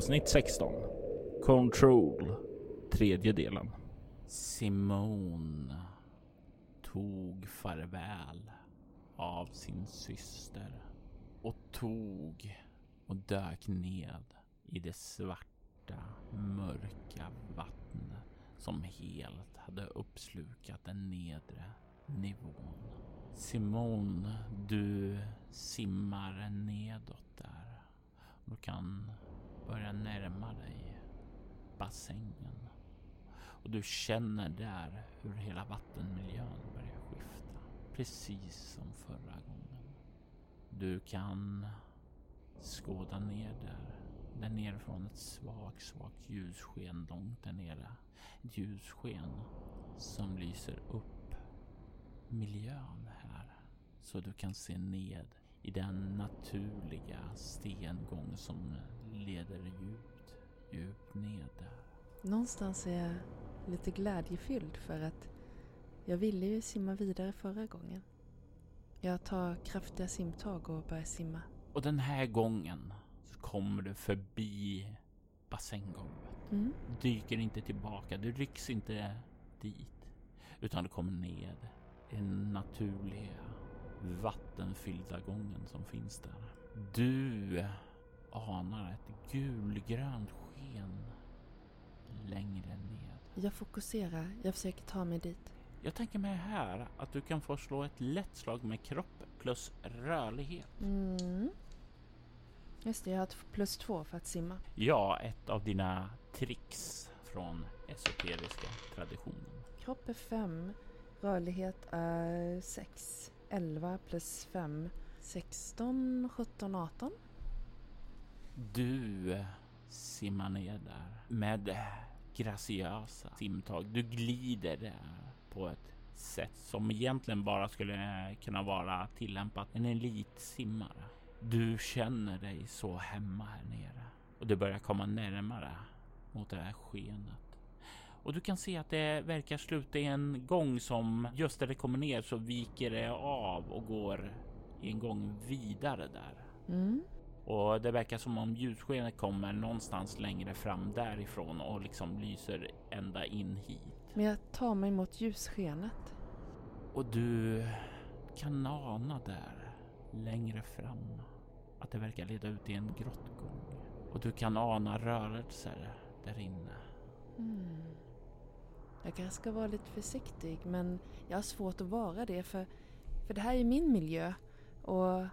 Avsnitt 16 Control Tredje delen Simone tog farväl av sin syster och tog och dök ned i det svarta, mörka vattnet som helt hade uppslukat den nedre nivån. Simone, du simmar nedåt där. Du kan börja närma dig bassängen. Och du känner där hur hela vattenmiljön börjar skifta. Precis som förra gången. Du kan skåda ner där. Där nere från ett svagt, svagt ljussken långt där nere. Ett ljussken som lyser upp miljön här. Så du kan se ned i den naturliga stengång som leder djupt, djupt ned där. Någonstans är jag lite glädjefylld för att jag ville ju simma vidare förra gången. Jag tar kraftiga simtag och börjar simma. Och den här gången så kommer du förbi bassänggolvet. Mm. Dyker inte tillbaka, du rycks inte dit. Utan du kommer ned i den naturliga vattenfyllda gången som finns där. Du anar ett gulgrönt sken längre ned. Jag fokuserar, jag försöker ta mig dit. Jag tänker mig här att du kan få slå ett lätt slag med kropp plus rörlighet. Mm. Just det, jag har ett plus två för att simma. Ja, ett av dina tricks från esoteriska traditionen. Kropp är fem, rörlighet är sex. 11 plus 5, 16, 17, 18. Du simmar ner där med graciösa simtag. Du glider där på ett sätt som egentligen bara skulle kunna vara tillämpat en elitsimmare. Du känner dig så hemma här nere och du börjar komma närmare mot det här skenet. Och du kan se att det verkar sluta i en gång som just där det kommer ner så viker det av och går en gång vidare där. Mm. Och det verkar som om ljusskenet kommer någonstans längre fram därifrån och liksom lyser ända in hit. Men jag tar mig mot ljusskenet. Och du kan ana där längre fram att det verkar leda ut i en grottgång. Och du kan ana rörelser där inne. Mm. Jag kanske ska vara lite försiktig men jag har svårt att vara det för, för det här är min miljö och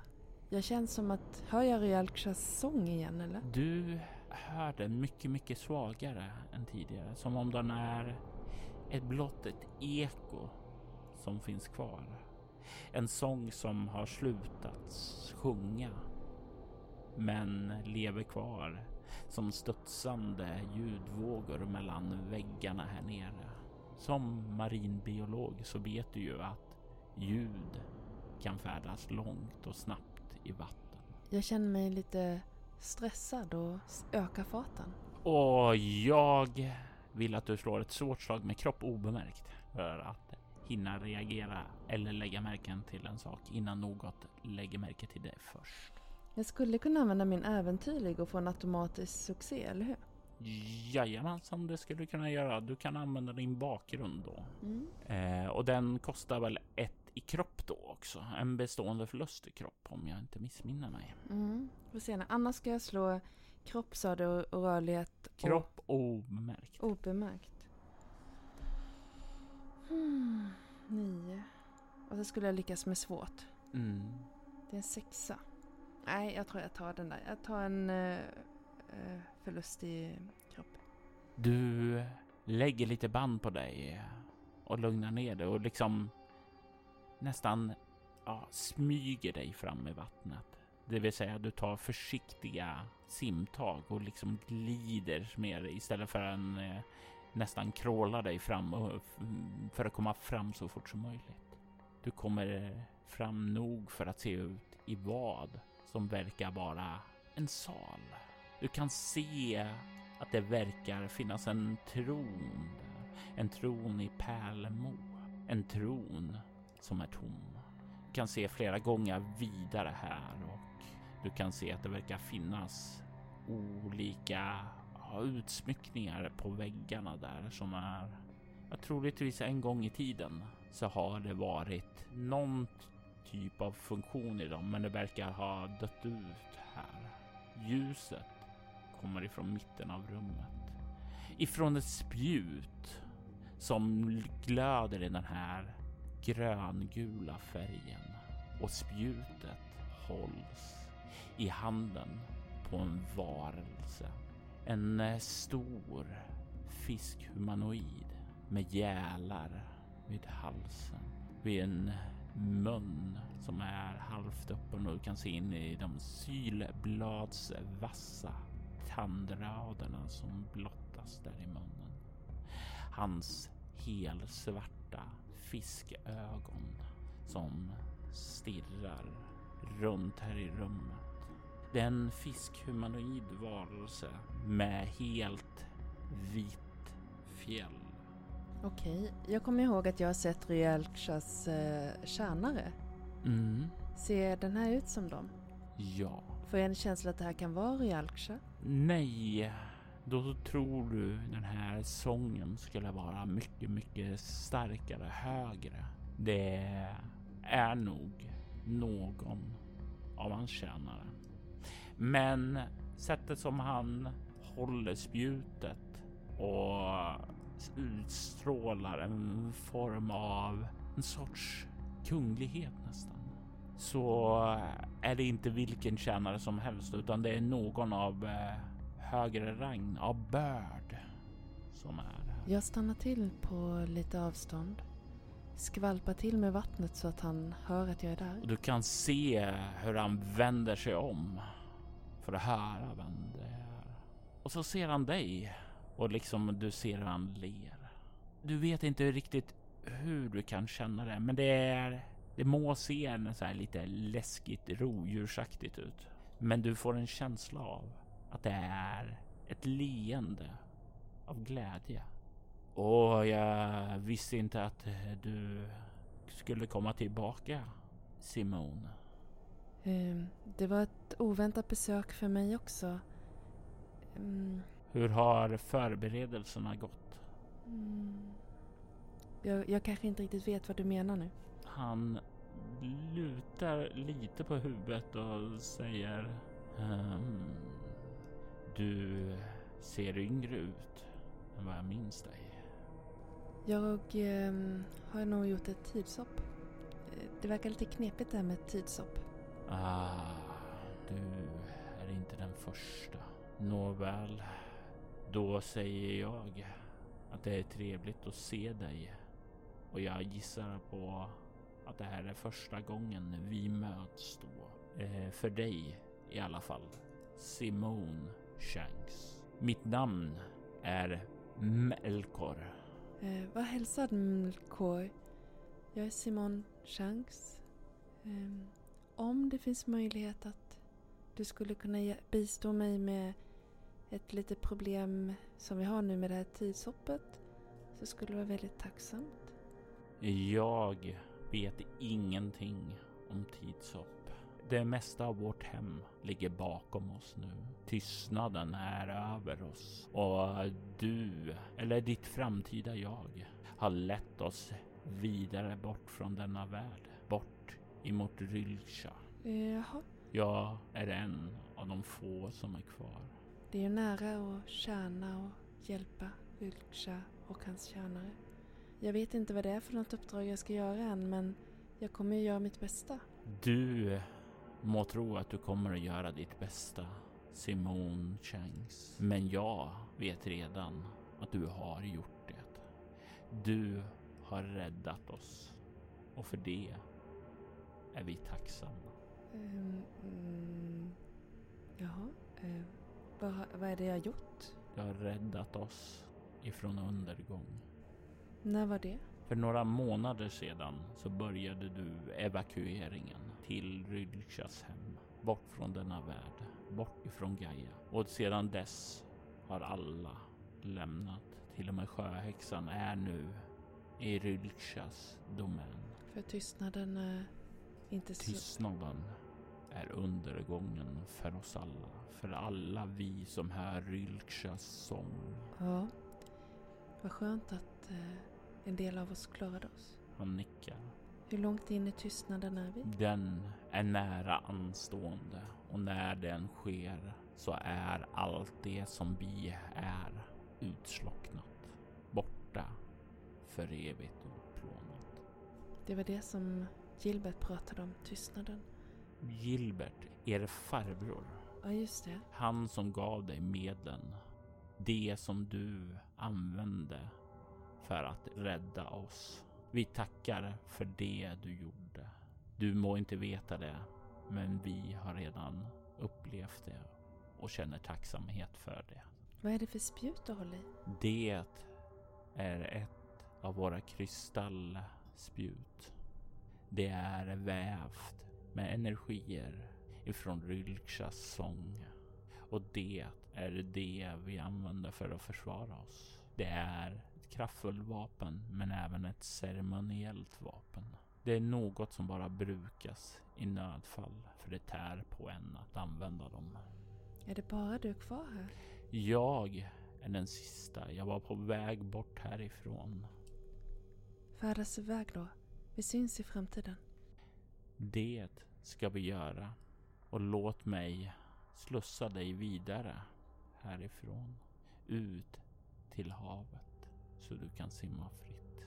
jag känns som att, hör jag Ryalkshas sång igen eller? Du hör den mycket, mycket svagare än tidigare. Som om den är ett blott ett eko som finns kvar. En sång som har slutat sjunga men lever kvar som studsande ljudvågor mellan väggarna här nere. Som marinbiolog så vet du ju att ljud kan färdas långt och snabbt i vatten. Jag känner mig lite stressad och ökar farten. Och jag vill att du slår ett svårt slag med kropp obemärkt för att hinna reagera eller lägga märken till en sak innan något lägger märke till det först. Jag skulle kunna använda min äventyrlig och få en automatisk succé, eller hur? Jajamensan, det skulle du kunna göra. Du kan använda din bakgrund då. Mm. Eh, och den kostar väl ett i kropp då också. En bestående förlust i kropp om jag inte missminner mig. Mm. Får se, annars ska jag slå kropp sa du och rörlighet Kropp obemärkt. och obemärkt. Hmm. Nio. Och så skulle jag lyckas med svårt. Mm. Det är en sexa. Nej, jag tror jag tar den där. Jag tar en uh, förlust i kropp. Du lägger lite band på dig och lugnar ner dig och liksom nästan ja, smyger dig fram i vattnet. Det vill säga du tar försiktiga simtag och liksom glider mer istället för en eh, nästan kråla dig fram och, för att komma fram så fort som möjligt. Du kommer eh, fram nog för att se ut i vad som verkar vara en sal. Du kan se att det verkar finnas en tron. En tron i pärlemor. En tron som är tom. Du kan se flera gånger vidare här och du kan se att det verkar finnas olika utsmyckningar på väggarna där som är jag troligtvis en gång i tiden så har det varit någon typ av funktion i dem, men det verkar ha dött ut här. Ljuset kommer ifrån mitten av rummet. Ifrån ett spjut som glöder i den här gröngula färgen och spjutet hålls i handen på en varelse. En stor fiskhumanoid med gälar vid halsen. Vid en mun som är halvt öppen och du kan se in i de sylbladsvassa tandraderna som blottas där i munnen. Hans helsvarta fiskögon som stirrar runt här i rummet. Det är en fiskhumanoid varelse med helt vitt fjäll. Okej, jag kommer ihåg att jag har sett Ryalkshas eh, tjänare. Mm, Ser den här ut som dem? ja. Får jag en känsla att det här kan vara Ryalksha? Nej, då tror du den här sången skulle vara mycket, mycket starkare, högre. Det är nog någon av hans tjänare. Men sättet som han håller spjutet och utstrålar en form av en sorts kunglighet nästan. Så är det inte vilken tjänare som helst utan det är någon av eh, högre rang, av börd, som är här. Jag stannar till på lite avstånd. Skvalpar till med vattnet så att han hör att jag är där. Och du kan se hur han vänder sig om för att höra vem det är. Och så ser han dig och liksom du ser hur han ler. Du vet inte riktigt hur du kan känna det, men det är det må se en så här lite läskigt rovdjursaktigt ut. Men du får en känsla av att det är ett leende av glädje. Och jag visste inte att du skulle komma tillbaka, Simone. Ehm, det var ett oväntat besök för mig också. Mm, Hur har förberedelserna gått? mm, jag, jag kanske inte riktigt vet vad du menar nu. Han lutar lite på huvudet och säger ehm, Du ser yngre ut än vad jag minns dig. Jag ehm, har nog gjort ett tidshopp. Eh, Det verkar lite knepigt det här med ett tidshopp. Ah, du är inte den första. Nåväl, då säger jag att det är trevligt att se dig. Och jag gissar på att det här är första gången vi möts då. Eh, för dig i alla fall. Simone Shanks. Mitt namn är Melkor. Eh, vad hälsad Mlkor. Jag är Simon Shanks. Ehm, om det finns möjlighet att du skulle kunna bistå mig med ett litet problem som vi har nu med det här tidshoppet så skulle det vara väldigt tacksamt. Jag vet ingenting om tidshopp. Det mesta av vårt hem ligger bakom oss nu. Tystnaden är över oss och du, eller ditt framtida jag, har lett oss vidare bort från denna värld. Bort emot Rylsha. Eh, Jaha, Jag är en av de få som är kvar. det är nära att tjäna och hjälpa Ulksha och hans tjänare. Jag vet inte vad det är för något uppdrag jag ska göra än men jag kommer göra mitt bästa. Du må tro att du kommer att göra ditt bästa, Simone Changs. Men jag vet redan att du har gjort det. Du har räddat oss och för det är vi tacksamma. Um, mm, jaha, uh, vad, vad är det jag gjort? Du har räddat oss ifrån undergång. När var det? För några månader sedan så började du evakueringen till Rylchas hem. Bort från denna värld, bort ifrån Gaia. Och sedan dess har alla lämnat. Till och med sjöhäxan är nu i Rylchas domän. För tystnaden är inte så... Tystnaden är undergången för oss alla. För alla vi som hör Rylchas sång. Ja, vad skönt att eh, en del av oss klarade oss. Han nickar. Hur långt in i tystnaden är vi? Den är nära anstående och när den sker så är allt det som vi är utslocknat, borta, för evigt utplånat. Det var det som Gilbert pratade om, tystnaden. Gilbert, er farbror. Ja, just det. Han som gav dig medlen. Det som du använde för att rädda oss. Vi tackar för det du gjorde. Du må inte veta det, men vi har redan upplevt det och känner tacksamhet för det. Vad är det för spjut du håller i? Det är ett av våra kristallspjut. Det är vävt med energier ifrån Rylksas sång. Och det är det vi använder för att försvara oss. Det är ett kraftfullt vapen men även ett ceremoniellt vapen. Det är något som bara brukas i nödfall för det tär på en att använda dem. Är det bara du kvar här? Jag är den sista. Jag var på väg bort härifrån. Färdas iväg då. Vi syns i framtiden. Det ska vi göra. Och låt mig slussa dig vidare härifrån. Ut till havet. Så du kan simma fritt.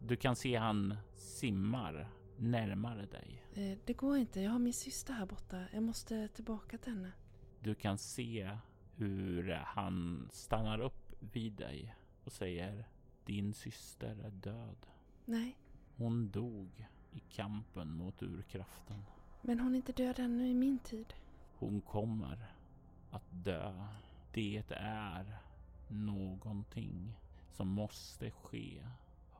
Du kan se han simmar närmare dig. Eh, det går inte. Jag har min syster här borta. Jag måste tillbaka till henne. Du kan se hur han stannar upp vid dig och säger Din syster är död. Nej. Hon dog i kampen mot urkraften. Men hon är inte död ännu i min tid. Hon kommer att dö. Det är någonting som måste ske.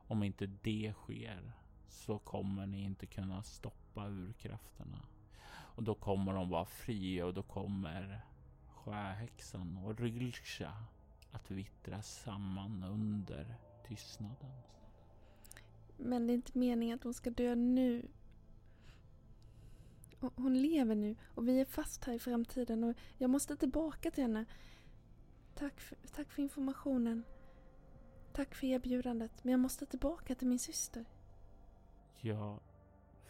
Om inte det sker så kommer ni inte kunna stoppa urkrafterna. Och då kommer de vara fria och då kommer sjöhäxan och Rylsha att vittra samman under tystnaden. Men det är inte meningen att hon ska dö nu. Hon lever nu och vi är fast här i framtiden och jag måste tillbaka till henne. Tack för, tack för informationen. Tack för erbjudandet, men jag måste tillbaka till min syster. Jag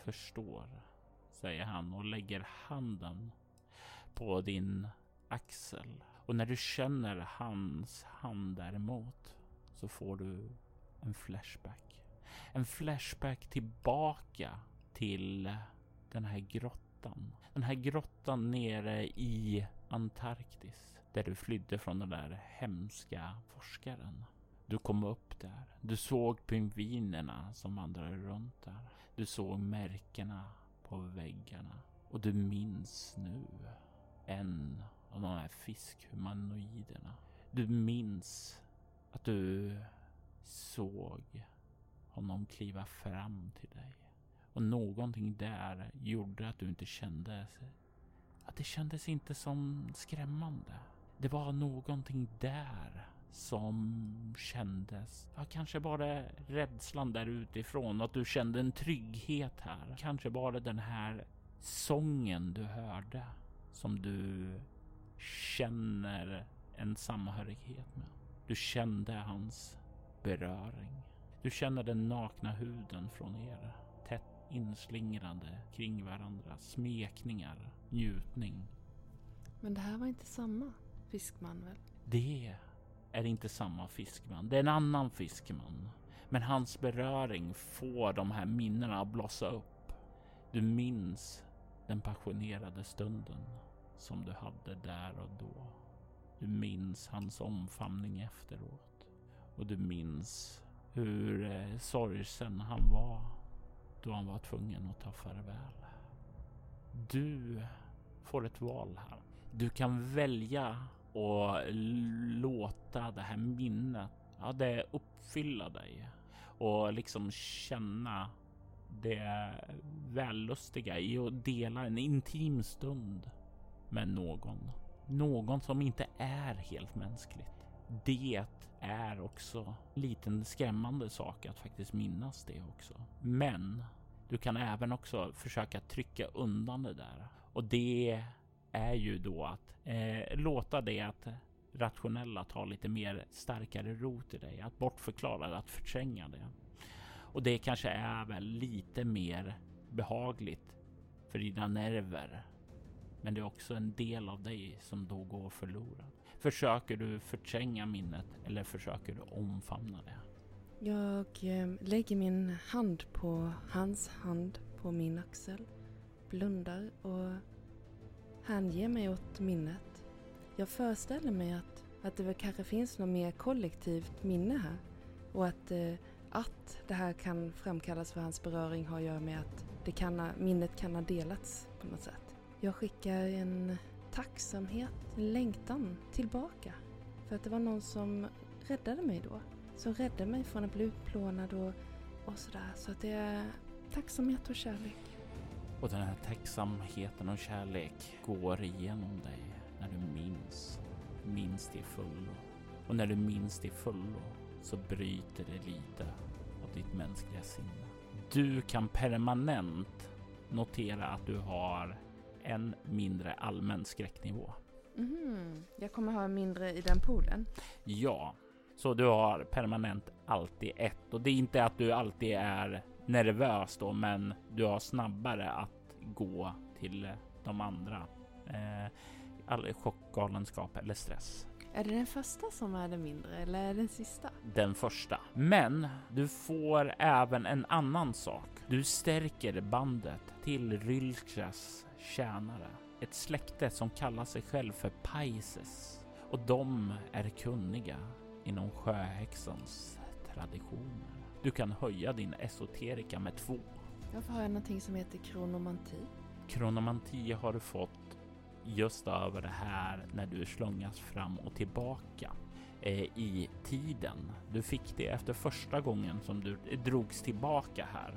förstår, säger han och lägger handen på din axel. Och när du känner hans hand däremot så får du en flashback. En flashback tillbaka till den här grottan. Den här grottan nere i Antarktis där du flydde från den där hemska forskaren. Du kom upp där. Du såg pingvinerna som vandrade runt där. Du såg märkena på väggarna och du minns nu en av de här fiskhumanoiderna. Du minns att du såg honom kliva fram till dig. Och någonting där gjorde att du inte kände att det kändes inte som skrämmande. Det var någonting där som kändes, ja kanske bara rädslan där utifrån, att du kände en trygghet här. Kanske bara den här sången du hörde som du känner en samhörighet med. Du kände hans beröring. Du känner den nakna huden från er. Tätt inslingrande kring varandra. Smekningar, njutning. Men det här var inte samma fiskman väl? Det är inte samma fiskman. Det är en annan fiskman. Men hans beröring får de här minnena att blossa upp. Du minns den passionerade stunden som du hade där och då. Du minns hans omfamning efteråt och du minns hur eh, sorgsen han var då han var tvungen att ta farväl. Du får ett val här. Du kan välja och låta det här minnet, ja, det uppfylla dig och liksom känna det vällustiga i att dela en intim stund med någon. Någon som inte är helt mänskligt. Det är också en liten skrämmande sak att faktiskt minnas det också. Men du kan även också försöka trycka undan det där och det är ju då att eh, låta det att rationella ta lite mer starkare rot i dig, att bortförklara det, att förtränga det. Och det kanske är väl lite mer behagligt för dina nerver. Men det är också en del av dig som då går förlorad. Försöker du förtränga minnet eller försöker du omfamna det? Jag eh, lägger min hand på hans hand på min axel, blundar och Hänge mig åt minnet. Jag föreställer mig att, att det väl kanske finns något mer kollektivt minne här och att, eh, att det här kan framkallas för hans beröring har att göra med att det kan ha, minnet kan ha delats på något sätt. Jag skickar en tacksamhet, en längtan tillbaka för att det var någon som räddade mig då som räddade mig från att bli utplånad och, och sådär. Så att det är tacksamhet och kärlek. Och den här tacksamheten och kärlek går igenom dig när du minns, minns det fullo. Och när du minns det fullo så bryter det lite av ditt mänskliga sinne. Du kan permanent notera att du har en mindre allmän skräcknivå. Mm, jag kommer ha mindre i den poolen? Ja, så du har permanent alltid ett och det är inte att du alltid är nervös då, men du har snabbare att gå till de andra. Eh, all chockgalenskap eller stress. Är det den första som är den mindre eller är det den sista? Den första. Men du får även en annan sak. Du stärker bandet till Rylchas tjänare. Ett släkte som kallar sig själv för Paises. Och de är kunniga inom sjöhäxans traditioner. Du kan höja din esoterika med två. Varför har jag någonting som heter kronomanti? Kronomanti har du fått just över det här när du slungas fram och tillbaka eh, i tiden. Du fick det efter första gången som du drogs tillbaka här.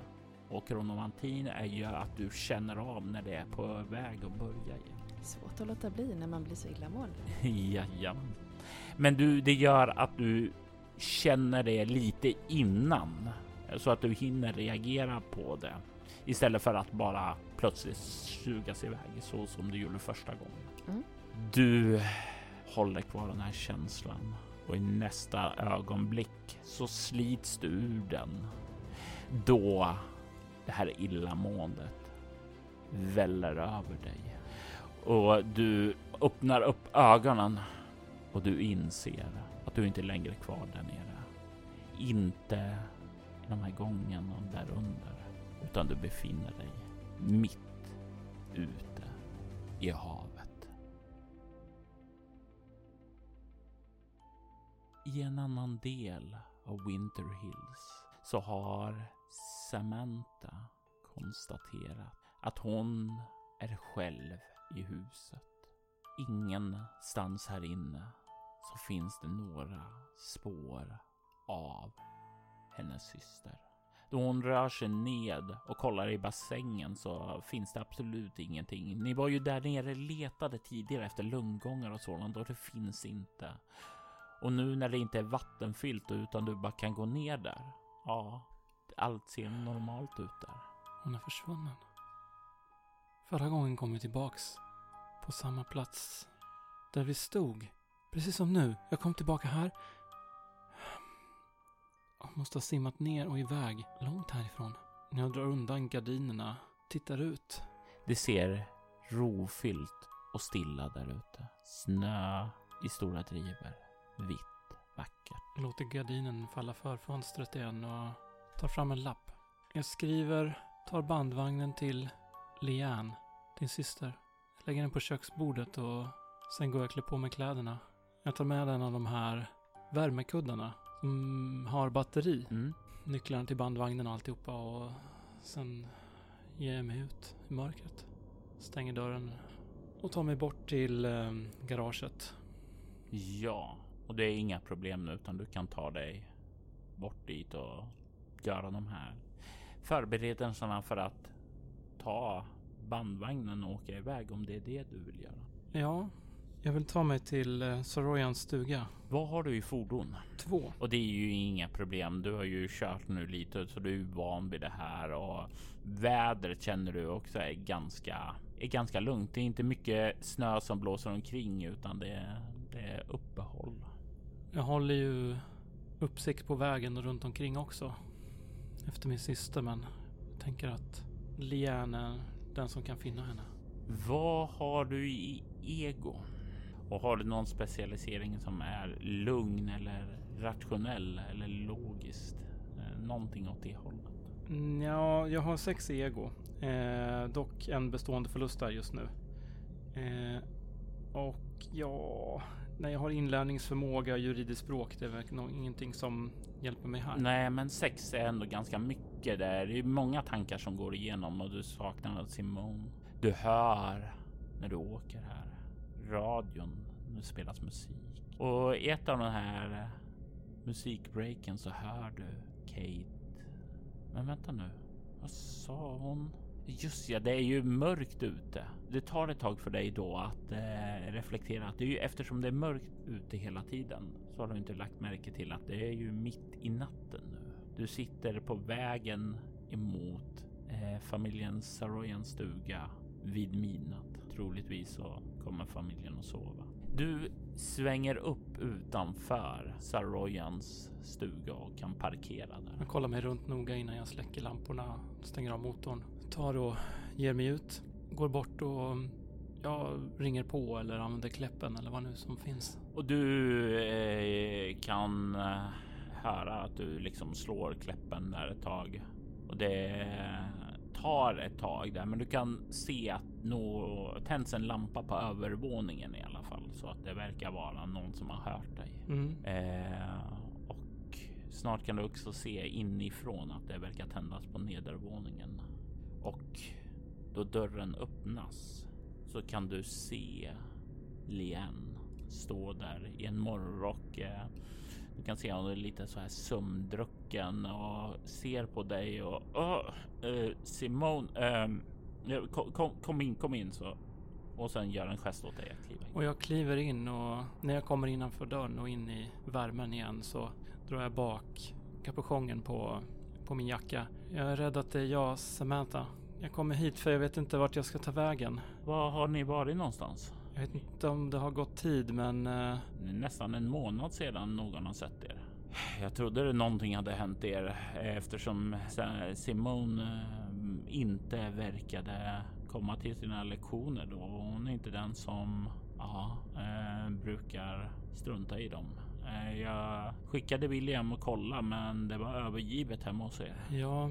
Och kronomantin är ju att du känner av när det är på väg att börja igen. Svårt att låta bli när man blir så illamående. Jajamän. Men du, det gör att du känner det lite innan så att du hinner reagera på det istället för att bara plötsligt sugas iväg så som du gjorde första gången. Mm. Du håller kvar den här känslan och i nästa ögonblick så slits du ur den då det här illamåendet väller över dig och du öppnar upp ögonen och du inser att du inte är längre kvar där nere. Inte i de här gångarna där under, utan du befinner dig mitt ute i havet. I en annan del av Winter Hills så har Samantha konstaterat att hon är själv i huset. Ingenstans här inne så finns det några spår av hennes syster. Då hon rör sig ned och kollar i bassängen så finns det absolut ingenting. Ni var ju där nere letade tidigare efter lungångar och sådant och det finns inte. Och nu när det inte är vattenfyllt utan du bara kan gå ner där. Ja, allt ser normalt ut där. Hon är försvunnen. Förra gången kom vi tillbaks på samma plats där vi stod. Precis som nu. Jag kom tillbaka här. Jag måste ha simmat ner och iväg, långt härifrån. När jag drar undan gardinerna, tittar ut. Det ser rofyllt och stilla där ute. Snö i stora driver. Vitt, vackert. Jag låter gardinen falla för fönstret igen och tar fram en lapp. Jag skriver, tar bandvagnen till Lian, din syster. lägger den på köksbordet och sen går jag och klär på mig kläderna. Jag tar med en av de här värmekuddarna som har batteri. Mm. Nycklarna till bandvagnen och alltihopa och sen ger jag mig ut i mörkret. Stänger dörren och tar mig bort till eh, garaget. Ja, och det är inga problem nu utan du kan ta dig bort dit och göra de här förberedelserna för att ta bandvagnen och åka iväg om det är det du vill göra. Ja, jag vill ta mig till eh, Soroyans stuga. Vad har du i fordon? Två. Och det är ju inga problem. Du har ju kört nu lite så du är van vid det här och vädret känner du också är ganska, är ganska lugnt. Det är inte mycket snö som blåser omkring utan det, det är uppehåll. Jag håller ju uppsikt på vägen och runt omkring också. Efter min syster, men jag tänker att Liane är den som kan finna henne. Vad har du i ego? Och har du någon specialisering som är lugn eller rationell eller logiskt? Eh, Någonting åt det hållet. Mm, Ja, jag har sex i ego. Eh, dock en bestående förlust där just nu. Eh, och ja, när jag har inlärningsförmåga, juridiskt språk, det är väl ingenting som hjälper mig här. Nej, men sex är ändå ganska mycket där. Det är många tankar som går igenom och du saknar Simone. Du hör när du åker här. Radion, det spelas musik. Och i ett av de här eh, musikbreaken så hör du Kate. Men vänta nu, vad sa hon? Just ja, det är ju mörkt ute. Det tar ett tag för dig då att eh, reflektera att det är ju eftersom det är mörkt ute hela tiden så har du inte lagt märke till att det är ju mitt i natten nu. Du sitter på vägen emot eh, familjen Saroyans stuga vid midnatt. Troligtvis så kommer familjen att sova. Du svänger upp utanför Saroyans stuga och kan parkera där. Jag kollar mig runt noga innan jag släcker lamporna och stänger av motorn. Tar och ger mig ut. Går bort och jag ringer på eller använder kläppen eller vad nu som finns. Och du eh, kan eh, höra att du liksom slår kläppen där ett tag. Och det tar ett tag där, men du kan se att nå tänds en lampa på övervåningen i alla fall. Så att det verkar vara någon som har hört dig. Mm. Eh, och snart kan du också se inifrån att det verkar tändas på nedervåningen. Och då dörren öppnas så kan du se Lien stå där i en morgonrock. Eh, Du kan se hon är lite så här sömndrucken och ser på dig och "Åh, eh, Simone, ja, kom, kom, kom in, kom in så. Och sen gör en gest åt dig att kliva in. Och jag kliver in och när jag kommer innanför dörren och in i värmen igen så drar jag bak kapuschongen på, på min jacka. Jag är rädd att det är jag, Samantha. Jag kommer hit för jag vet inte vart jag ska ta vägen. Var har ni varit någonstans? Jag vet inte om det har gått tid men eh, Det är nästan en månad sedan någon har sett er. Jag trodde någonting hade hänt er eftersom Simone eh, inte verkade komma till sina lektioner då. Hon är inte den som ja, eh, brukar strunta i dem. Eh, Jag skickade William och kolla men det var övergivet hemma hos er. ja,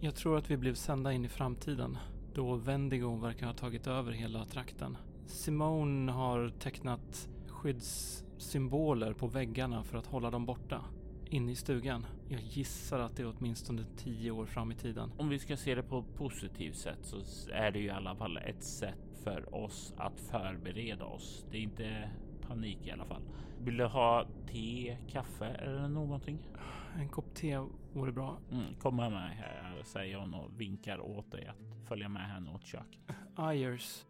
jag tror att vi blev sända in i framtiden. Då Wendigo verkar ha tagit över hela trakten. Simone har tecknat skyddssymboler på väggarna för att hålla dem borta. Inne i stugan. Jag gissar att det är åtminstone tio år fram i tiden. Om vi ska se det på ett positivt sätt så är det ju i alla fall ett sätt för oss att förbereda oss. Det är inte panik i alla fall. Vill du ha te, kaffe eller någonting? En kopp te vore bra. Mm, kom med mig här, säger hon och vinkar åt dig att följa med henne åt köket. Ayers,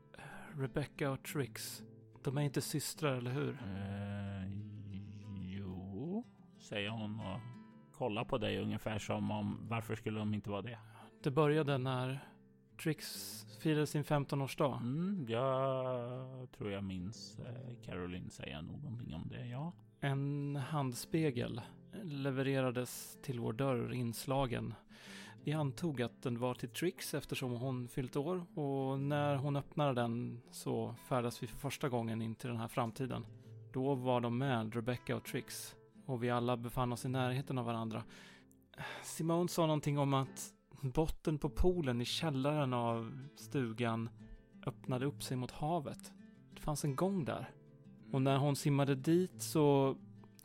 Rebecca och Trix. De är inte systrar, eller hur? Eh, jo, säger hon och kollar på dig ungefär som om varför skulle de inte vara det? Det började när Trix firade sin 15-årsdag. Mm, jag tror jag minns eh, Caroline säga någonting om det. Ja, En handspegel levererades till vår dörr inslagen. Vi antog att den var till Trix eftersom hon fyllt år och när hon öppnade den så färdas vi för första gången in till den här framtiden. Då var de med, Rebecca och Trix, och vi alla befann oss i närheten av varandra. Simone sa någonting om att botten på poolen i källaren av stugan öppnade upp sig mot havet. Det fanns en gång där. Och när hon simmade dit så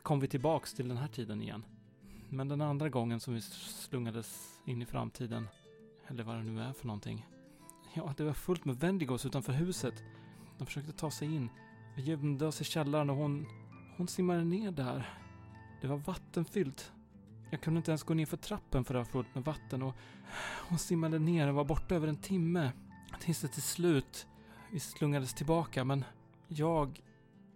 kom vi tillbaks till den här tiden igen. Men den andra gången som vi slungades in i framtiden, eller vad det nu är för någonting. Ja, det var fullt med Wendigos utanför huset. De försökte ta sig in. Vi gömde oss i källaren och hon, hon simmade ner där. Det var vattenfyllt. Jag kunde inte ens gå ner för trappen för det var fullt med vatten och hon simmade ner och var borta över en timme. Tills det till slut, vi slungades tillbaka men jag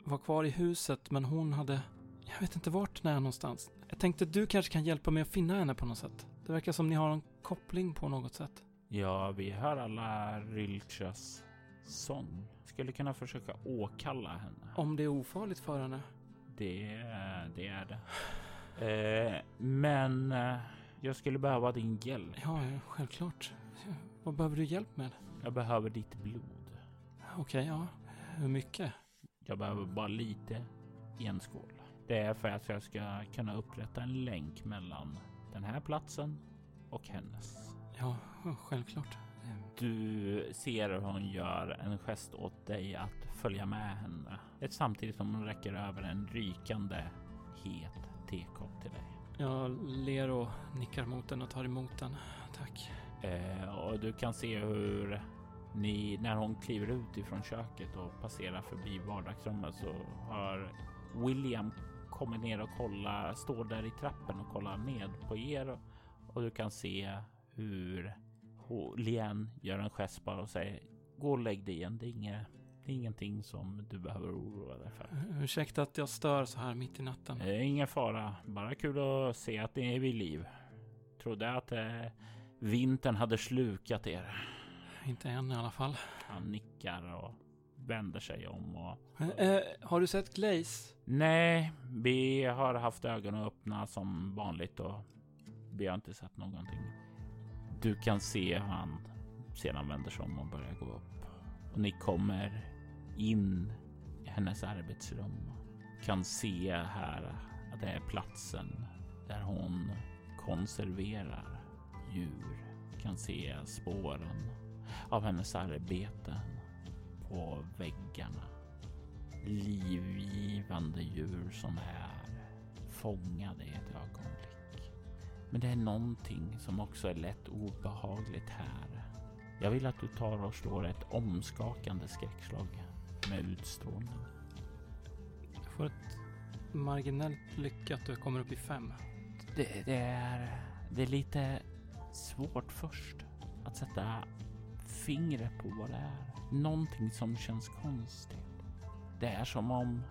var kvar i huset men hon hade, jag vet inte vart den är någonstans. Jag tänkte du kanske kan hjälpa mig att finna henne på något sätt. Det verkar som ni har en koppling på något sätt. Ja, vi hör alla Rylchas sång. Skulle kunna försöka åkalla henne. Om det är ofarligt för henne. Det, det är det. Eh, men eh, jag skulle behöva din hjälp. Ja, ja, självklart. Vad behöver du hjälp med? Jag behöver ditt blod. Okej, ja. Hur mycket? Jag behöver bara lite i en skål. Det är för att jag ska kunna upprätta en länk mellan den här platsen och hennes. Ja, självklart. Du ser hur hon gör en gest åt dig att följa med henne. Samtidigt som hon räcker över en rykande het tekopp till dig. Jag ler och nickar mot den och tar emot den. Tack. Eh, och du kan se hur ni, när hon kliver ut ifrån köket och passerar förbi vardagsrummet så har William kommit ner och kollar, står där i trappen och kollar ned på er och du kan se hur Lien gör en gest bara och säger gå och lägg dig igen. Det är, inget, det är ingenting som du behöver oroa dig för. Ursäkta att jag stör så här mitt i natten. Det är ingen fara. Bara kul att se att ni är vid liv. Trodde att eh, vintern hade slukat er. Inte än i alla fall. Han nickar och vänder sig om och... Eh, har du sett Glaze? Nej, vi har haft ögonen öppna som vanligt och vi har inte sett någonting. Du kan se hur han sedan vänder sig om och börjar gå upp. Och ni kommer in i hennes arbetsrum. Kan se här att det är platsen där hon konserverar djur. Kan se spåren av hennes arbeten på väggarna. Livgivande djur som är fångade i ett ögonblick. Men det är någonting som också är lätt obehagligt här. Jag vill att du tar och slår ett omskakande skräckslag med utstrålning. Jag får ett marginellt lyckat och jag kommer upp i fem. Det, det, är, det är lite svårt först att sätta fingret på vad det är. Någonting som känns konstigt. Det är som om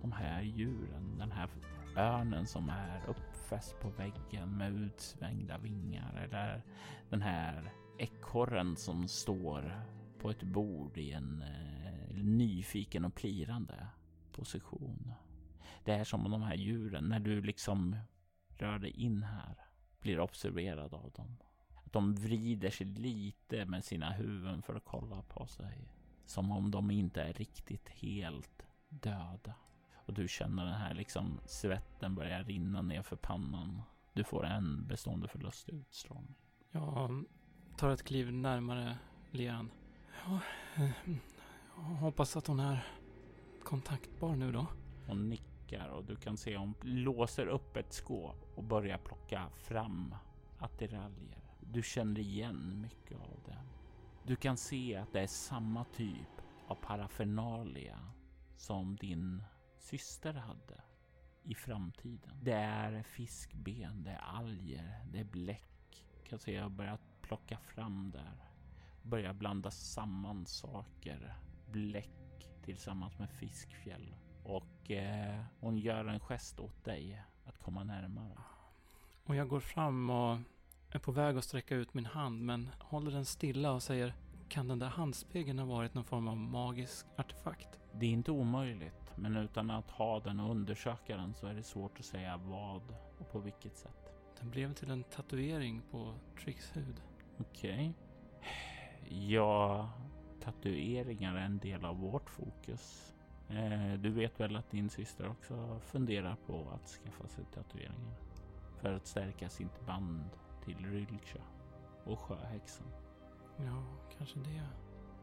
de här djuren, den här örnen som är uppfäst på väggen med utsvängda vingar eller den här ekorren som står på ett bord i en eh, nyfiken och plirande position. Det är som om de här djuren, när du liksom rör dig in här, blir observerad av dem. De vrider sig lite med sina huvuden för att kolla på sig. Som om de inte är riktigt helt döda. Och du känner den här liksom svetten börja rinna ner för pannan. Du får en bestående förlust i utstrålning. Jag tar ett kliv närmare Lean. Ja, eh, jag hoppas att hon är kontaktbar nu då. Hon nickar och du kan se hon låser upp ett skåp och börjar plocka fram attiraljer. Du känner igen mycket av det. Du kan se att det är samma typ av parafernalia som din syster hade i framtiden. Det är fiskben, det är alger, det är bläck. Kan se jag börjat plocka fram där. Börja blanda samman saker. Bläck tillsammans med fiskfjäll. Och eh, hon gör en gest åt dig att komma närmare. Och jag går fram och är på väg att sträcka ut min hand men håller den stilla och säger Kan den där handspegeln ha varit någon form av magisk artefakt? Det är inte omöjligt, men utan att ha den och undersöka den så är det svårt att säga vad och på vilket sätt. Den blev till en tatuering på Tricks hud. Okej. Okay. Ja, tatueringar är en del av vårt fokus. Eh, du vet väl att din syster också funderar på att skaffa sig tatueringar för att stärka sitt band till Rylcha och sjöhäxan. Ja, kanske det.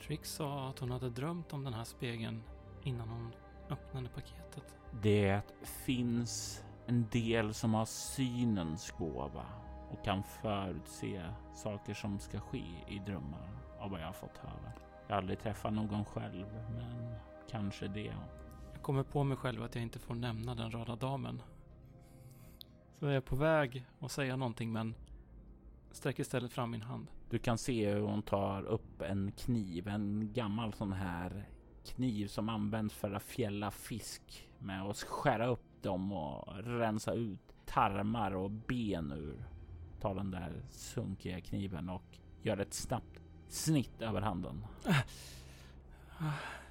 Trix sa att hon hade drömt om den här spegeln innan hon öppnade paketet. Det finns en del som har synens gåva och kan förutse saker som ska ske i drömmar av vad jag har fått höra. Jag har aldrig träffat någon själv, men kanske det. Jag kommer på mig själv att jag inte får nämna den röda damen. Så jag är på väg att säga någonting men sträcker istället fram min hand. Du kan se hur hon tar upp en kniv, en gammal sån här kniv som används för att fjälla fisk med att skära upp dem och rensa ut tarmar och ben ur. Tar den där sunkiga kniven och gör ett snabbt snitt över handen.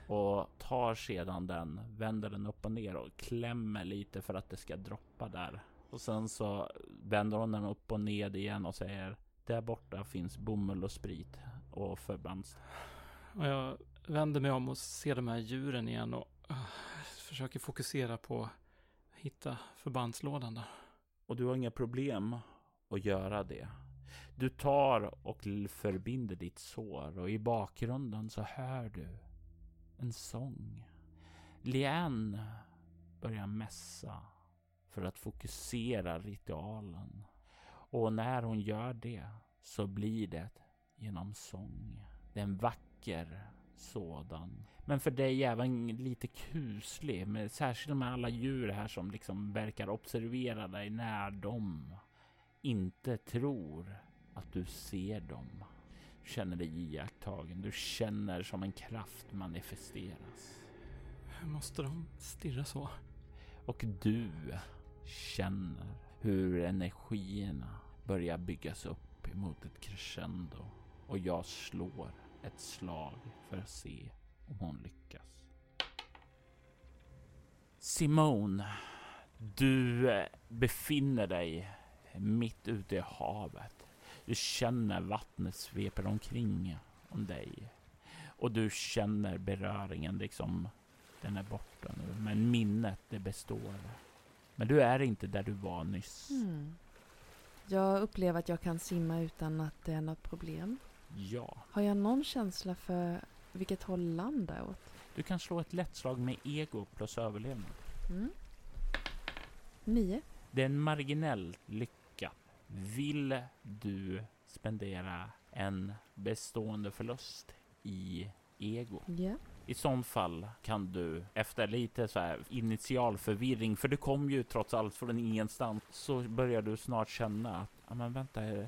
Och tar sedan den, vänder den upp och ner och klämmer lite för att det ska droppa där. Och sen så vänder hon den upp och ned igen och säger där borta finns bomull och sprit och förbands. Och jag vänder mig om och ser de här djuren igen och uh, försöker fokusera på att hitta förbandslådan där. Och du har inga problem att göra det. Du tar och förbinder ditt sår och i bakgrunden så hör du en sång. Liane börjar mässa för att fokusera ritualen. Och när hon gör det så blir det genom sång. Det är en vacker sådan. Men för dig även lite kuslig, med, särskilt med alla djur här som liksom verkar observera dig när de inte tror att du ser dem. Du känner dig iakttagen. Du känner som en kraft manifesteras. Hur måste de stirra så? Och du känner hur energierna börjar byggas upp emot ett crescendo. Och jag slår ett slag för att se om hon lyckas. Simone, du eh, befinner dig mitt ute i havet. Du känner vattnet sveper omkring om dig. Och du känner beröringen liksom. Den är borta nu. Men minnet det består. Men du är inte där du var nyss. Mm. Jag upplever att jag kan simma utan att det är något problem. Ja. Har jag någon känsla för vilket håll land är åt? Du kan slå ett lätt slag med ego plus överlevnad. Mm. Nio. Det är en marginell lycka. Vill du spendera en bestående förlust i ego? Ja. I sån fall kan du efter lite så här initial förvirring, för du kom ju trots allt från ingenstans, så börjar du snart känna att, ja men vänta, eh,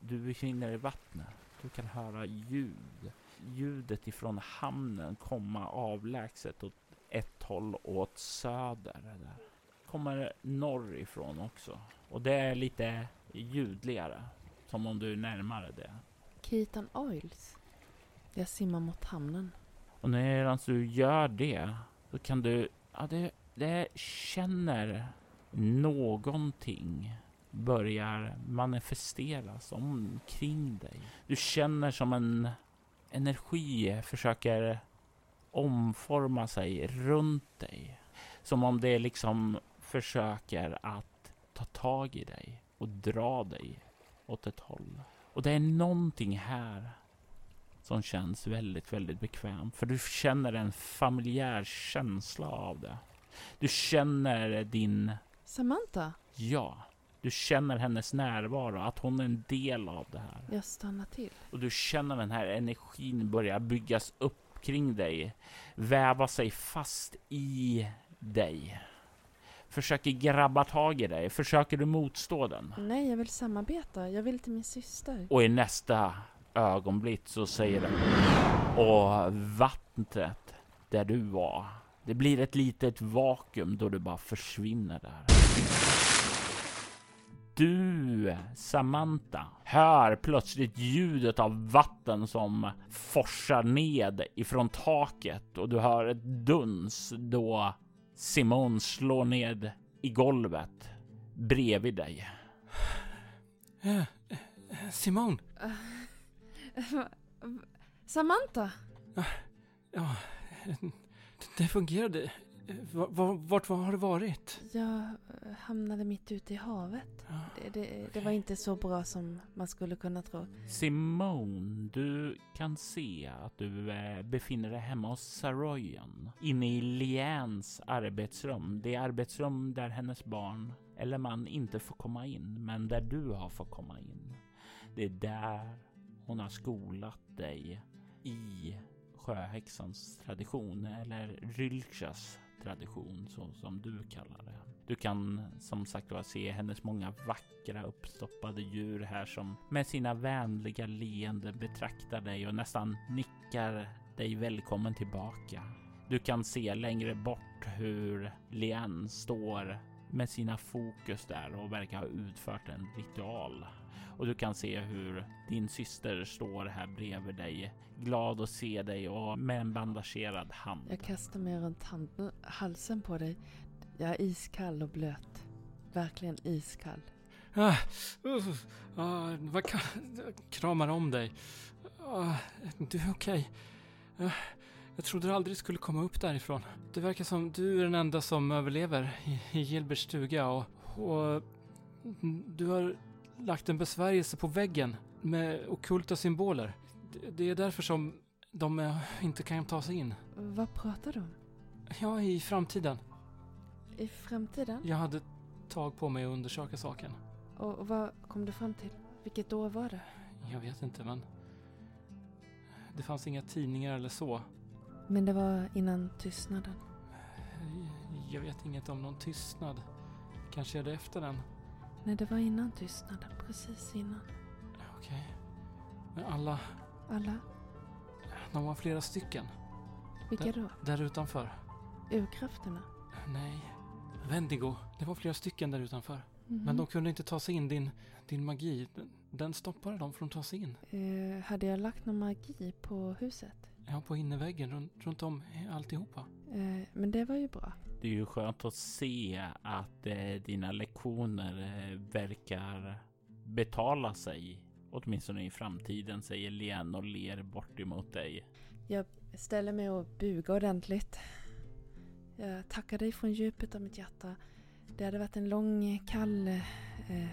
du befinner dig i vattnet. Du kan höra ljud. Ljudet ifrån hamnen komma avlägset åt ett håll åt söder. Där. Kommer norrifrån också. Och det är lite ljudligare. Som om du är närmare det. Keaton Oils. Jag simmar mot hamnen. Och när du gör det så kan du, ja det, det känner någonting börjar manifesteras omkring dig. Du känner som en energi försöker omforma sig runt dig. Som om det liksom försöker att ta tag i dig och dra dig åt ett håll. Och det är någonting här som känns väldigt, väldigt bekvämt. För du känner en familjär känsla av det. Du känner din... Samantha? Ja. Du känner hennes närvaro, att hon är en del av det här. Jag stannar till. Och du känner den här energin börja byggas upp kring dig. Väva sig fast i dig. Försöker grabba tag i dig. Försöker du motstå den? Nej, jag vill samarbeta. Jag vill till min syster. Och i nästa ögonblick så säger den och vattnet där du var. Det blir ett litet vakuum då du bara försvinner där. Du, Samantha, hör plötsligt ljudet av vatten som forsar ned ifrån taket och du hör ett duns då Simon slår ned i golvet bredvid dig. Eh, eh, Simon! Samantha! Ja, det fungerade. Vart, har du varit? Jag... hamnade mitt ute i havet. Ja. Det, det, det Okej. var inte så bra som man skulle kunna tro. Simone, du kan se att du eh, befinner dig hemma hos Saroyan. Inne i Lians arbetsrum. Det arbetsrum där hennes barn eller man inte får komma in, men där du har fått komma in. Det är där hon har skolat dig i sjöhäxans tradition, eller Rylchas tradition, så som du kallar det. Du kan som sagt var se hennes många vackra uppstoppade djur här som med sina vänliga leenden betraktar dig och nästan nickar dig välkommen tillbaka. Du kan se längre bort hur Lian står med sina fokus där och verkar ha utfört en ritual. Och du kan se hur din syster står här bredvid dig, glad att se dig och med en bandagerad hand. Jag kastar mig runt hand, halsen på dig. Jag är iskall och blöt. Verkligen iskall. Ah, uh, ah, vad kan... Kramar om dig. Ah, du är okej. Ah, jag trodde du aldrig skulle komma upp därifrån. Det verkar som du är den enda som överlever i, i Gilberts stuga och, och du har lagt en besvärjelse på väggen med okulta symboler. Det, är därför som de inte kan ta sig in. Vad pratar du om? Ja, i framtiden. I framtiden? Jag hade tag på mig att undersöka saken. Och, och vad kom du fram till? Vilket år var det? Jag vet inte, men... Det fanns inga tidningar eller så. Men det var innan tystnaden. Jag vet inget om någon tystnad. Kanske är det efter den. Nej, det var innan tystnaden. Precis innan. Okej. Men alla, Alla? de var flera stycken. Vilka då? Där utanför. Urkrafterna? Nej. Wendigo. Det var flera stycken där utanför. Mhm. Men de kunde inte ta sig in. Din, din magi, den, den stoppade dem från att ta sig in. Eh, hade jag lagt någon magi på huset? Ja, på innerväggen runt, runt om alltihopa. Eh, men det var ju bra. Det är ju skönt att se att eh, dina lektioner eh, verkar betala sig. Åtminstone i framtiden, säger Len och ler bort emot dig. Jag ställer mig och bugar ordentligt. Jag tackar dig från djupet av mitt hjärta. Det hade varit en lång, kall eh,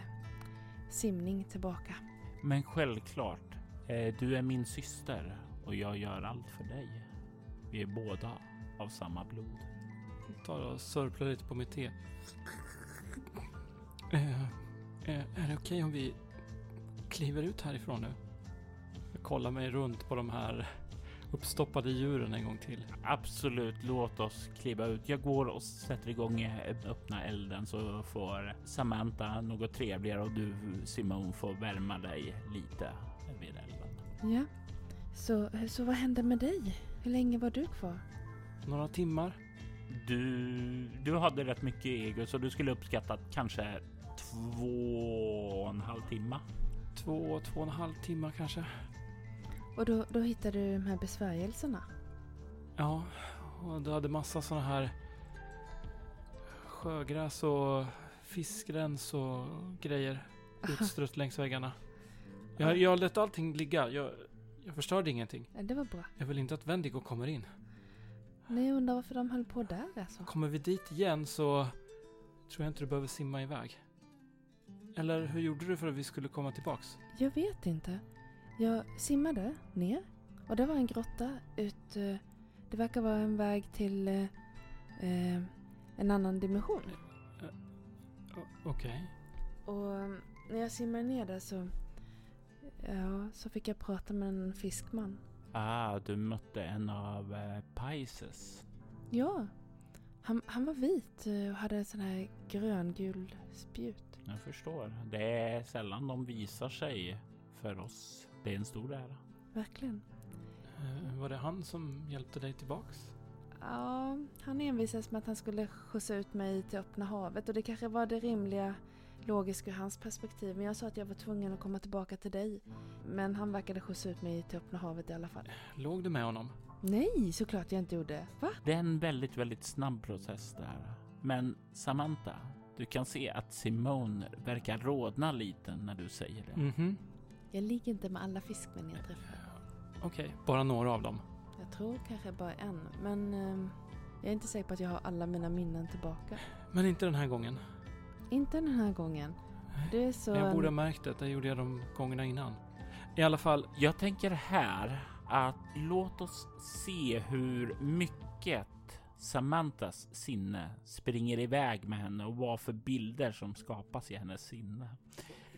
simning tillbaka. Men självklart, eh, du är min syster och jag gör allt för dig. Vi är båda av samma blod. Tar och sörplar lite på mitt te. Eh, eh, är det okej om vi kliver ut härifrån nu? Jag kollar mig runt på de här uppstoppade djuren en gång till. Absolut, låt oss kliva ut. Jag går och sätter igång eh, öppna elden så får Samantha något trevligare och du Simone får värma dig lite vid elden. Ja. Så, så vad hände med dig? Hur länge var du kvar? Några timmar. Du, du hade rätt mycket ego så du skulle uppskatta kanske två och en halv timme. Två, två och en halv timmar kanske. Och då, då hittade du de här besvärjelserna? Ja, och du hade massa sådana här sjögräs och fiskrens och grejer utstrött längs väggarna. Jag, jag lät allting ligga. Jag, jag förstörde ingenting. Ja, det var bra. Jag vill inte att Wendigo kommer in. Nej, jag undrar varför de höll på där alltså. Kommer vi dit igen så tror jag inte du behöver simma iväg. Eller hur gjorde du för att vi skulle komma tillbaks? Jag vet inte. Jag simmade ner och det var en grotta ut... eh, Det verkar vara en väg till eh, eh, en annan dimension. O- Okej. Och eh, när jag simmade ner där så... Ja, så fick jag prata med en fiskman. Ah, du mötte en av eh, Pisces. Ja, han, han var vit eh, och hade en sån här gröngul spjut. Jag förstår. Det är sällan de visar sig för oss. Det är en stor ära. Verkligen. Eh, Var det han som hjälpte dig tillbaks? Ja, han envisades med att han skulle skjutsa ut mig till öppna havet och det kanske var det rimliga logiska ur hans perspektiv. Men jag sa att jag var tvungen att komma tillbaka till dig. Men han verkade skjutsa ut mig till öppna havet i alla fall. Låg du med honom? Nej, såklart jag inte gjorde. Va? Det är en väldigt, väldigt snabb process där. Men Samantha, du kan se att Simone verkar rodna lite när du säger det. Mhm. Jag ligger inte med alla fiskmän jag träffar. Okej, bara några av dem. Jag tror kanske bara en, men ehm, jag är inte säker på att jag har alla mina minnen tillbaka. Men inte den här gången. Inte den här gången. Det är så... Jag borde ha märkt det, det gjorde jag de gångerna innan. I alla fall, Jag tänker här att låt oss se hur mycket Samantas sinne springer iväg med henne och vad för bilder som skapas i hennes sinne.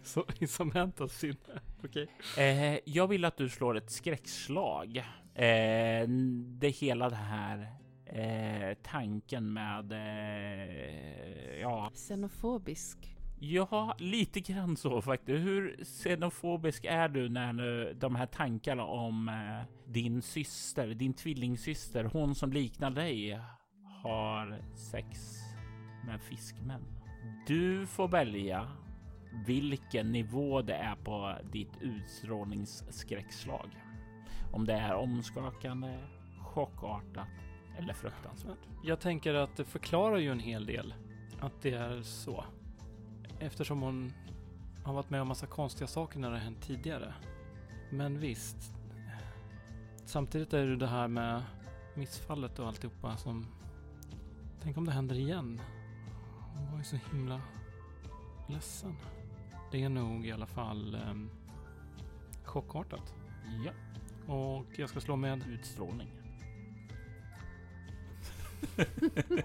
så, i Samantas sinne. Okej. Eh, jag vill att du slår ett skräckslag. Eh, det hela det här eh, tanken med eh, ja, Xenofobisk. ja, lite grann så faktiskt. Hur xenofobisk är du när nu de här tankarna om eh, din syster, din tvillingsyster, hon som liknar dig, har sex med fiskmän? Du får välja vilken nivå det är på ditt utstrålningsskräckslag. Om det är omskakande, chockartat eller fruktansvärt. Jag tänker att det förklarar ju en hel del att det är så. Eftersom hon har varit med om massa konstiga saker när det har hänt tidigare. Men visst. Samtidigt är det det här med missfallet och alltihopa som... Tänk om det händer igen. Hon var ju så himla ledsen. Det är nog i alla fall um, chockartat. Ja, Och jag ska slå med utstrålning.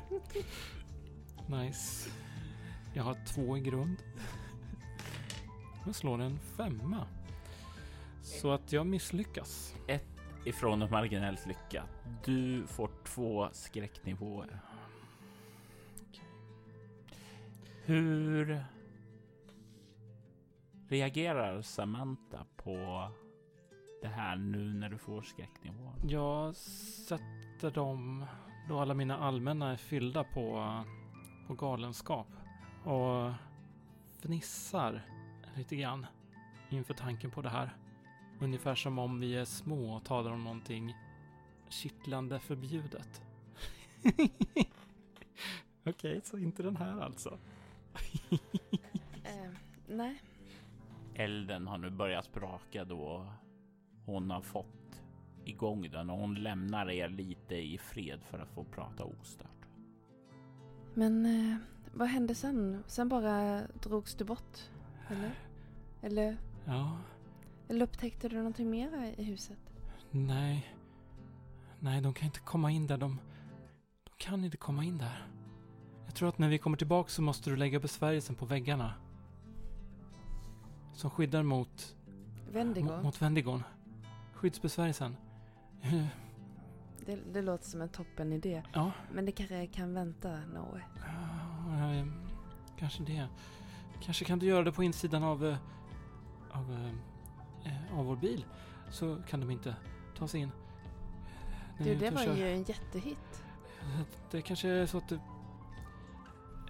Nice. Jag har två i grund. Jag slår en femma. Så att jag misslyckas. Ifrån ett marginellt lyckat. Du får två skräcknivåer. Hur reagerar Samantha på det här nu när du får skräcknivån? Jag sätter dem då alla mina allmänna är fyllda på, på galenskap. Och fnissar lite grann inför tanken på det här. Ungefär som om vi är små och talar om någonting kittlande förbjudet. Okej, så inte den här alltså. Eh, nej. Elden har nu börjat spraka då hon har fått igång den och hon lämnar er lite i fred för att få prata ostört. Men eh, vad hände sen? Sen bara drogs du bort? Eller? Eller, Ja, eller upptäckte du någonting mer i huset? nej. Nej, de kan inte komma in där. De, de kan inte komma in där. Jag tror att när vi kommer tillbaka så måste du lägga besvärjelsen på väggarna. Som skyddar mot, Wendigo? mot, mot Vendigon. Skyddsbesvärjelsen. Det, det låter som en toppen idé. Ja, Men det kanske kan vänta några år. ja, eh, kanske det. Kanske kan du göra det på insidan av, eh, av, eh, av vår bil. Så kan de inte ta sig in. När Du, det var kör. ju en jättehit. Det kanske är så att du...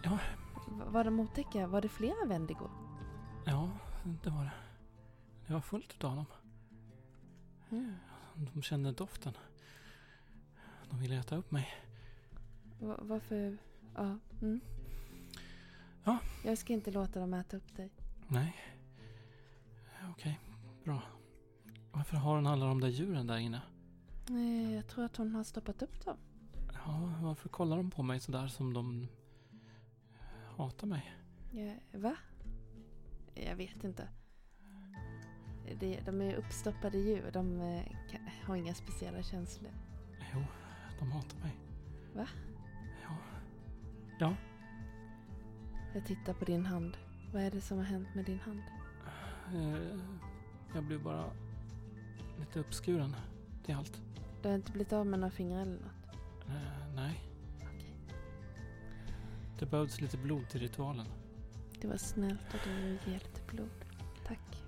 V- Var de otäcka? Var det flera Wendigo? Ja, det var det. Det var fullt utav dem. Mm. De kände doften. De ville äta upp mig. Va- varför? Ja. Mm. Ja. Jag ska inte låta dem äta upp dig. Nej. Okej, bra. Varför har hon alla de där djuren där inne? Nej, jag tror att hon har stoppat upp dem. Ja, varför kollar de på mig sådär som de hatar mig? Ja, va? Jag vet inte. De är uppstoppade djur. De eh, har inga speciella känslor. Jo, de hatar mig. Va? Ja. Jag tittar på din hand. Vad är det som har hänt med din hand? Eh, jag blev bara lite uppskuren. Det är allt. Du har inte blivit av med några fingrar eller något? Eh, nej, Okej. det behövs lite blod till ritualen. Det var snällt att du ger lite blod. Tack.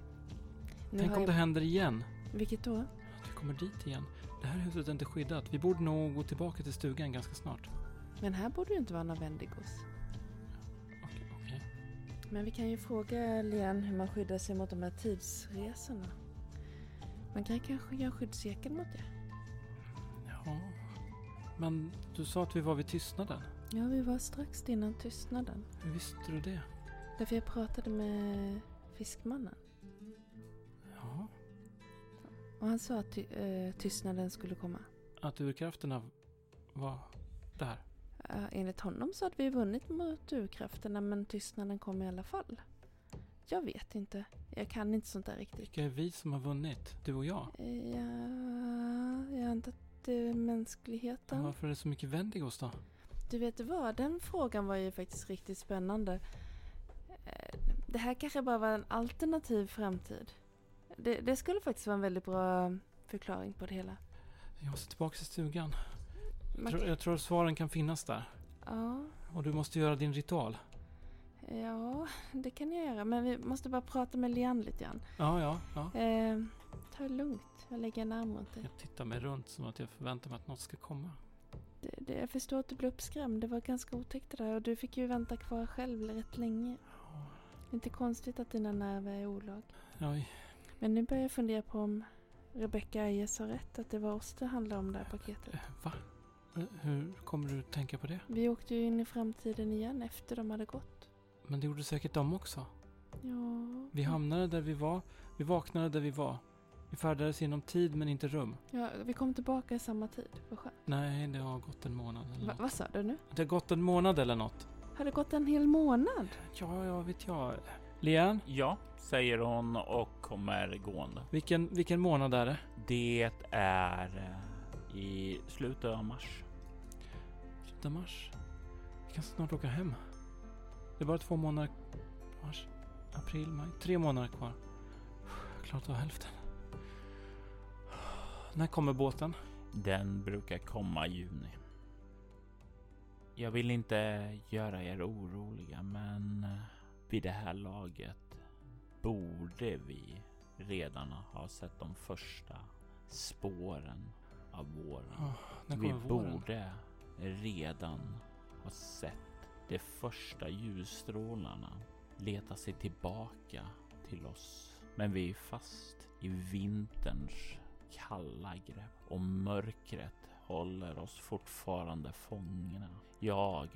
Nu Tänk om jag... det händer igen. Vilket då? Att vi kommer dit igen. Det här huset är inte skyddat. Vi borde nog gå tillbaka till stugan ganska snart. Men här borde ju inte vara några Wendigos. Okej. okej. Men vi kan ju fråga Lian hur man skyddar sig mot de här tidsresorna. Man kan kanske göra skyddscirkel mot det. Ja. Men du sa att vi var vid tystnaden. Ja, vi var strax innan tystnaden. Hur visste du det? Därför jag pratade med fiskmannen. Och han sa att ty- eh, tystnaden skulle komma. Att urkrafterna var där. Eh, enligt honom så hade vi vunnit mot urkrafterna men tystnaden kom i alla fall. Jag vet inte. Jag kan inte sånt där riktigt. Vilka är vi som har vunnit? Du och jag? Eh, Ja, jag antar att det är mänskligheten. Men varför är det så mycket Wendigos då? Du vet vad, den frågan var ju faktiskt riktigt spännande. Eh, Det här kanske bara var en alternativ framtid. Det, det skulle faktiskt vara en väldigt bra förklaring på det hela. Jag måste tillbaka till stugan. Jag tror, jag tror svaren kan finnas där. Ja, Och du måste göra din ritual. ja, det kan jag göra. Men vi måste bara prata med Lian lite grann. Ja, ja, ja. Eh, ta det lugnt. Jag lägger en arm runt dig. Jag tittar mig runt som att jag förväntar mig att något ska komma. Det, det, jag förstår att du blev uppskrämd. Det var ganska otäckt det där. Och du fick ju vänta kvar själv rätt länge. Inte konstigt att dina nerver är olag. Oj, Men nu börjar jag fundera på om Rebecca Ayers har rätt. Att det var oss det handlade om det här paketet. eh, va? Eh, Hur kommer du tänka på det? Vi åkte ju in i framtiden igen efter de hade gått. Men det gjorde säkert de också. Ja. Vi hamnade där vi var. Vi vaknade där vi var. Vi färdades genom tid men inte rum. Ja, vi kom tillbaka i samma tid. Vad skönt. Nej, det har gått en månad eller Va, något. vad sa du nu? Det har gått en månad eller något. Har det gått en hel månad? Ja, ja, vet jag. Lian, Ja, säger hon och kommer gående. vilken, vilken månad är det? Det är eh, i slutet av mars. Slutet av mars. Vi kan snart åka hem. Det är bara två månader. Mars, april, maj. Tre månader kvar. Klarat av hälften. När kommer båten? Den brukar komma i juni. Jag vill inte göra er oroliga, men eh, vid det här laget borde vi redan ha sett de första spåren av våren. Oh, Vi våren? borde redan ha sett de första ljusstrålarna leta sig tillbaka till oss. Men vi är fast i vinterns kalla grepp och mörkret håller oss fortfarande fångna. Jag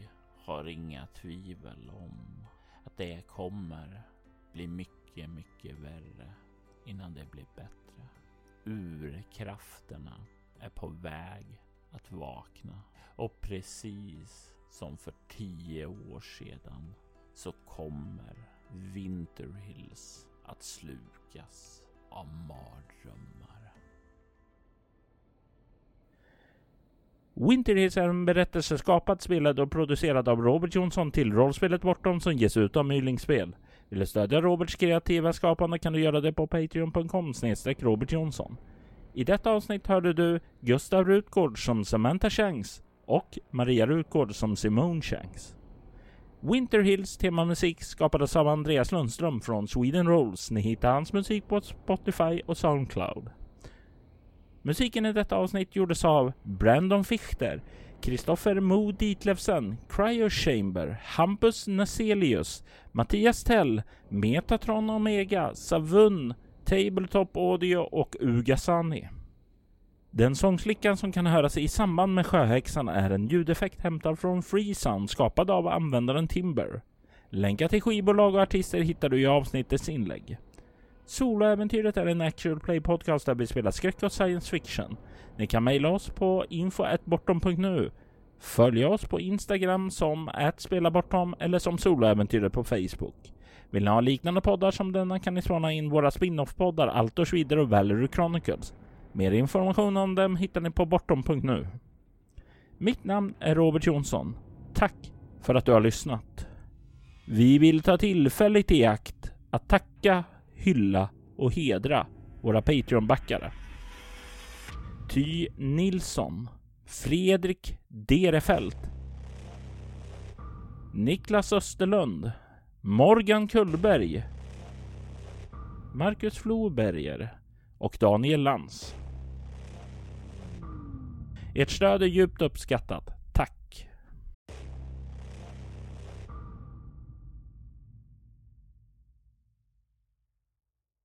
har inga tvivel om att det kommer bli mycket, mycket värre innan det blir bättre. Urkrafterna är på väg att vakna. Och precis som för tio år sedan så kommer Winterhills att slukas av mardrömmar. Winter Hills är en berättelse skapad, spelad och producerad av Robert Jonsson till rollspelet Bortom som ges ut av Mylingspel. Vill du stödja Roberts kreativa skapande kan du göra det på patreon.com snedstreck Robert Jonsson. I detta avsnitt hörde du Gustav Rutgård som Samantha Shanks och Maria Rutgård som Simone Shanks. Winterhills temamusik skapades av Andreas Lundström från Sweden Rolls. Ni hittar hans musik på Spotify och Soundcloud. Musiken i detta avsnitt gjordes av Brandon Fichter, Kristoffer Mo Ditlevsen, Cryo Chamber, Hampus Naselius, Mattias Tell, Metatron Omega, Savun, Tabletop Audio och Ugasani. Den sångslickan som kan höras i samband med Sjöhäxan är en ljudeffekt hämtad från Freesound skapad av användaren Timber. Länkar till skivbolag och artister hittar du i avsnittets inlägg. Soloäventyret är en actual play podcast där vi spelar skräck och science fiction. Ni kan mejla oss på info.bortom.nu. Följ oss på Instagram som @spelabortom eller som Soloäventyret på Facebook. Vill ni ha liknande poddar som denna kan ni spana in våra spin-off-poddar Altors Schwider och Valery Chronicles. Mer information om dem hittar ni på bortom.nu. Mitt namn är Robert Jonsson. Tack för att du har lyssnat. Vi vill ta tillfället i akt att tacka, hylla och hedra våra Patreon-backare. Ty Nilsson, Fredrik Derefelt, Niklas Österlund, Morgan Kullberg, Marcus Floberger och Daniel Lantz. Ert stöd är djupt uppskattat.